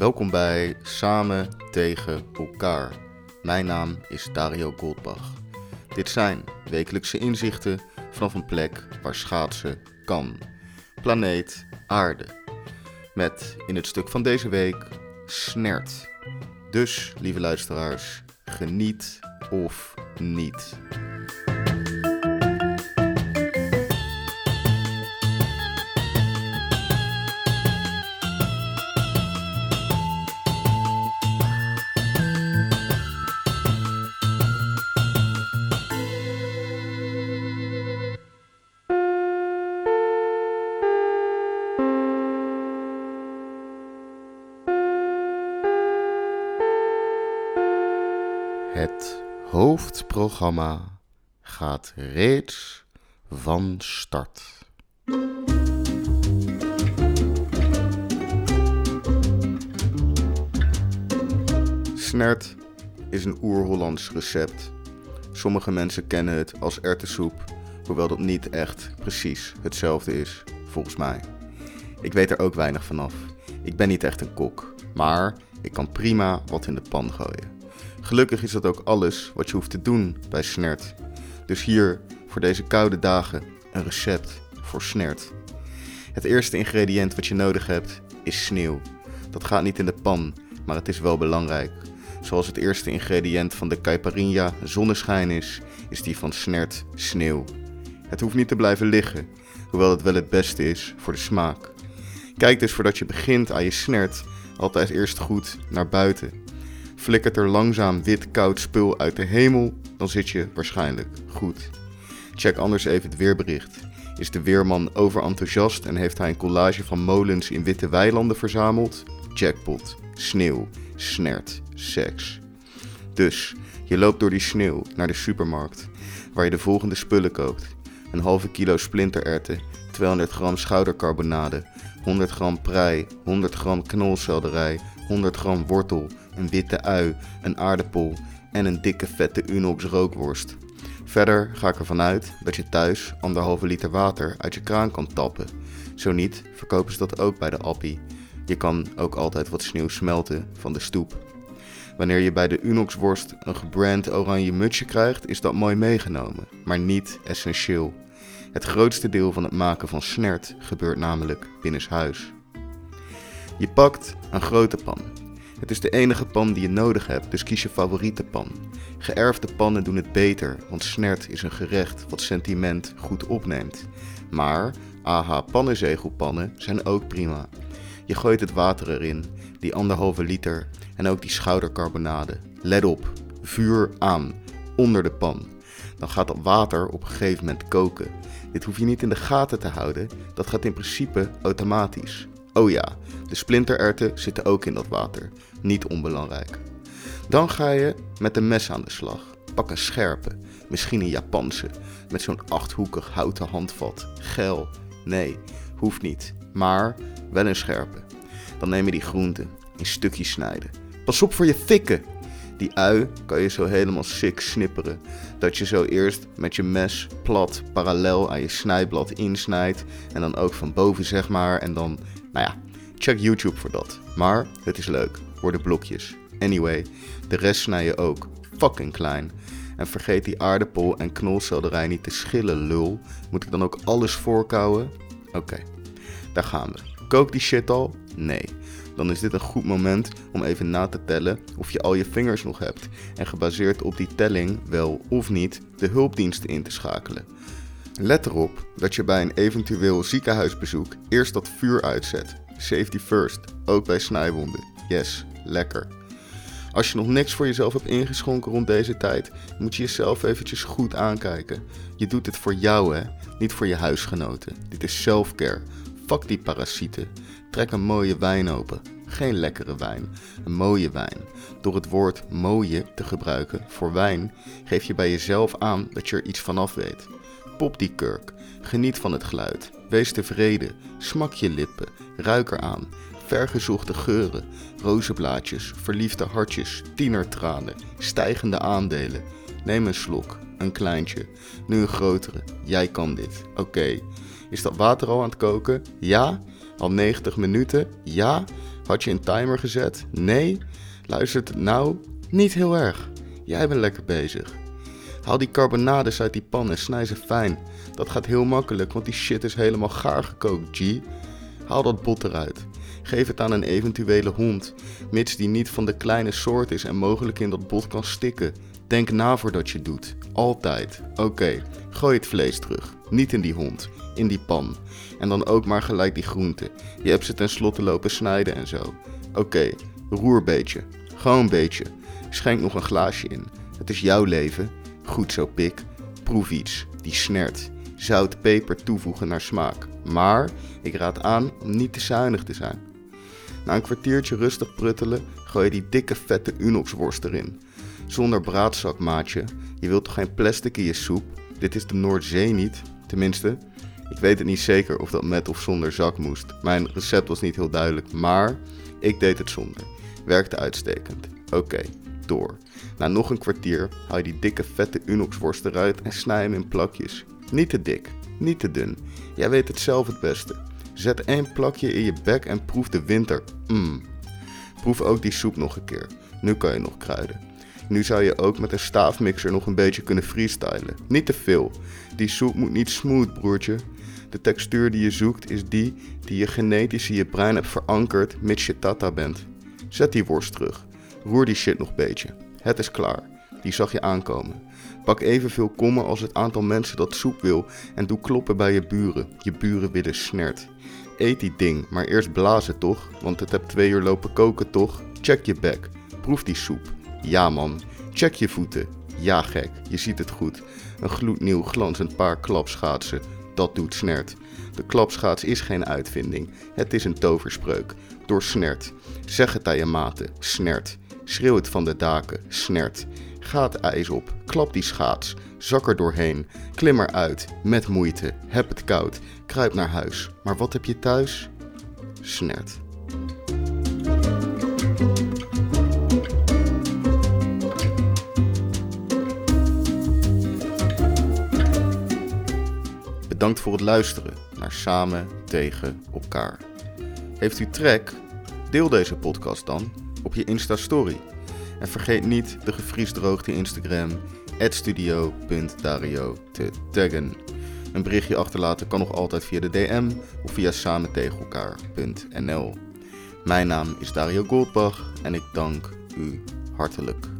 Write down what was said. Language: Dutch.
Welkom bij Samen tegen elkaar. Mijn naam is Dario Goldbach. Dit zijn wekelijkse inzichten vanaf een plek waar schaatsen kan. Planeet Aarde. Met in het stuk van deze week snert. Dus, lieve luisteraars, geniet of niet. Het hoofdprogramma gaat reeds van start. Snert is een oer-Hollands recept. Sommige mensen kennen het als erwtensoep, hoewel dat niet echt precies hetzelfde is, volgens mij. Ik weet er ook weinig vanaf. Ik ben niet echt een kok, maar ik kan prima wat in de pan gooien. Gelukkig is dat ook alles wat je hoeft te doen bij snert. Dus hier voor deze koude dagen een recept voor snert. Het eerste ingrediënt wat je nodig hebt is sneeuw. Dat gaat niet in de pan, maar het is wel belangrijk. Zoals het eerste ingrediënt van de caipirinha zonneschijn is, is die van snert sneeuw. Het hoeft niet te blijven liggen, hoewel het wel het beste is voor de smaak. Kijk dus voordat je begint aan je snert altijd eerst goed naar buiten. Flikkert er langzaam wit koud spul uit de hemel, dan zit je waarschijnlijk goed. Check anders even het weerbericht. Is de weerman overenthousiast en heeft hij een collage van molens in witte weilanden verzameld? Jackpot, sneeuw, snert, seks. Dus, je loopt door die sneeuw naar de supermarkt, waar je de volgende spullen koopt. Een halve kilo splintererwten, 200 gram schoudercarbonade, 100 gram prei, 100 gram knolselderij, 100 gram wortel, een witte ui, een aardappel en een dikke vette Unox rookworst. Verder ga ik ervan uit dat je thuis anderhalve liter water uit je kraan kan tappen. Zo niet, verkopen ze dat ook bij de Appie. Je kan ook altijd wat sneeuw smelten van de stoep. Wanneer je bij de Unox-worst een gebrand oranje mutsje krijgt, is dat mooi meegenomen, maar niet essentieel. Het grootste deel van het maken van snert gebeurt namelijk binnenshuis. Je pakt een grote pan. Het is de enige pan die je nodig hebt, dus kies je favoriete pan. Geërfde pannen doen het beter, want snert is een gerecht wat sentiment goed opneemt. Maar AH pannenzegelpannen zijn ook prima. Je gooit het water erin, die anderhalve liter, en ook die schoudercarbonade. Let op, vuur aan, onder de pan. Dan gaat dat water op een gegeven moment koken. Dit hoef je niet in de gaten te houden, dat gaat in principe automatisch. Oh ja, de splintererwten zitten ook in dat water, niet onbelangrijk. Dan ga je met een mes aan de slag. Pak een scherpe, misschien een Japanse, met zo'n achthoekig houten handvat. Geil, nee, hoeft niet, maar wel een scherpe. Dan neem je die groenten in stukjes snijden. Pas op voor je fikken! Die ui kan je zo helemaal sick snipperen. Dat je zo eerst met je mes plat parallel aan je snijblad insnijdt. En dan ook van boven zeg maar. En dan, nou ja, check YouTube voor dat. Maar het is leuk, worden blokjes. Anyway, de rest snij je ook fucking klein. En vergeet die aardappel en knolselderij niet te schillen, lul. Moet ik dan ook alles voorkouwen? Oké, daar gaan we. Kook die shit al? Nee dan is dit een goed moment om even na te tellen of je al je vingers nog hebt en gebaseerd op die telling wel of niet de hulpdiensten in te schakelen. Let erop dat je bij een eventueel ziekenhuisbezoek eerst dat vuur uitzet. Safety first, ook bij snijwonden. Yes, lekker. Als je nog niks voor jezelf hebt ingeschonken rond deze tijd, moet je jezelf eventjes goed aankijken. Je doet het voor jou hè, niet voor je huisgenoten. Dit is selfcare. Fuck die parasieten. Trek een mooie wijn open. Geen lekkere wijn, een mooie wijn. Door het woord mooie te gebruiken voor wijn geef je bij jezelf aan dat je er iets vanaf weet. Pop die kurk, geniet van het geluid, wees tevreden, smak je lippen, ruik eraan. Vergezochte geuren, rozenblaadjes, verliefde hartjes, tienertranen, stijgende aandelen. Neem een slok, een kleintje, nu een grotere. Jij kan dit. Oké. Is dat water al aan het koken? Ja? Al 90 minuten? Ja? Had je een timer gezet? Nee? Luistert het nou? Niet heel erg. Jij bent lekker bezig. Haal die carbonades uit die pan en snij ze fijn. Dat gaat heel makkelijk, want die shit is helemaal gaar gekookt, G. Haal dat bot eruit. Geef het aan een eventuele hond, mits die niet van de kleine soort is en mogelijk in dat bot kan stikken. Denk na voordat je doet. Altijd. Oké, gooi het vlees terug. Niet in die hond, in die pan. En dan ook maar gelijk die groenten. Je hebt ze tenslotte lopen snijden en zo. Oké, roer beetje. Gewoon beetje. Schenk nog een glaasje in. Het is jouw leven. Goed zo, pik. Proef iets. Die snert. Zout, peper toevoegen naar smaak. Maar ik raad aan om niet te zuinig te zijn. Na een kwartiertje rustig pruttelen, gooi je die dikke vette Unox-worst erin. Zonder braadzak, maatje. Je wilt toch geen plastic in je soep? Dit is de Noordzee niet. Tenminste, ik weet het niet zeker of dat met of zonder zak moest. Mijn recept was niet heel duidelijk, maar ik deed het zonder. Werkte uitstekend. Oké, door. Na nog een kwartier haal je die dikke vette Unox-worst eruit en snij hem in plakjes. Niet te dik, niet te dun. Jij weet het zelf het beste. Zet één plakje in je bek en proef de winter. Mmm. Proef ook die soep nog een keer. Nu kan je nog kruiden. Nu zou je ook met een staafmixer nog een beetje kunnen freestylen. Niet te veel. Die soep moet niet smooth, broertje. De textuur die je zoekt is die die je genetisch in je brein hebt verankerd mits je tata bent. Zet die worst terug. Roer die shit nog een beetje. Het is klaar. Die zag je aankomen. Pak evenveel kommen als het aantal mensen dat soep wil en doe kloppen bij je buren. Je buren willen snert. Eet die ding, maar eerst blazen toch? Want het hebt twee uur lopen koken toch? Check je bek. Proef die soep. Ja man. Check je voeten. Ja gek, je ziet het goed. Een gloednieuw glanzend paar klapschaatsen. Dat doet snert. De klapschaats is geen uitvinding. Het is een toverspreuk. Door snert. Zeg het aan je maten. Snert. Schreeuw het van de daken. Snert. Ga het ijs op. Klap die schaats. Zak er doorheen. Klim eruit. Met moeite. Heb het koud. Kruip naar huis. Maar wat heb je thuis? Snert. Bedankt voor het luisteren naar Samen tegen elkaar. Heeft u trek? Deel deze podcast dan op je Insta-story. En vergeet niet de gevriesdroogde Instagram studio.dario te taggen. Een berichtje achterlaten kan nog altijd via de DM of via samentegenelkaar.nl. Mijn naam is Dario Goldbach en ik dank u hartelijk.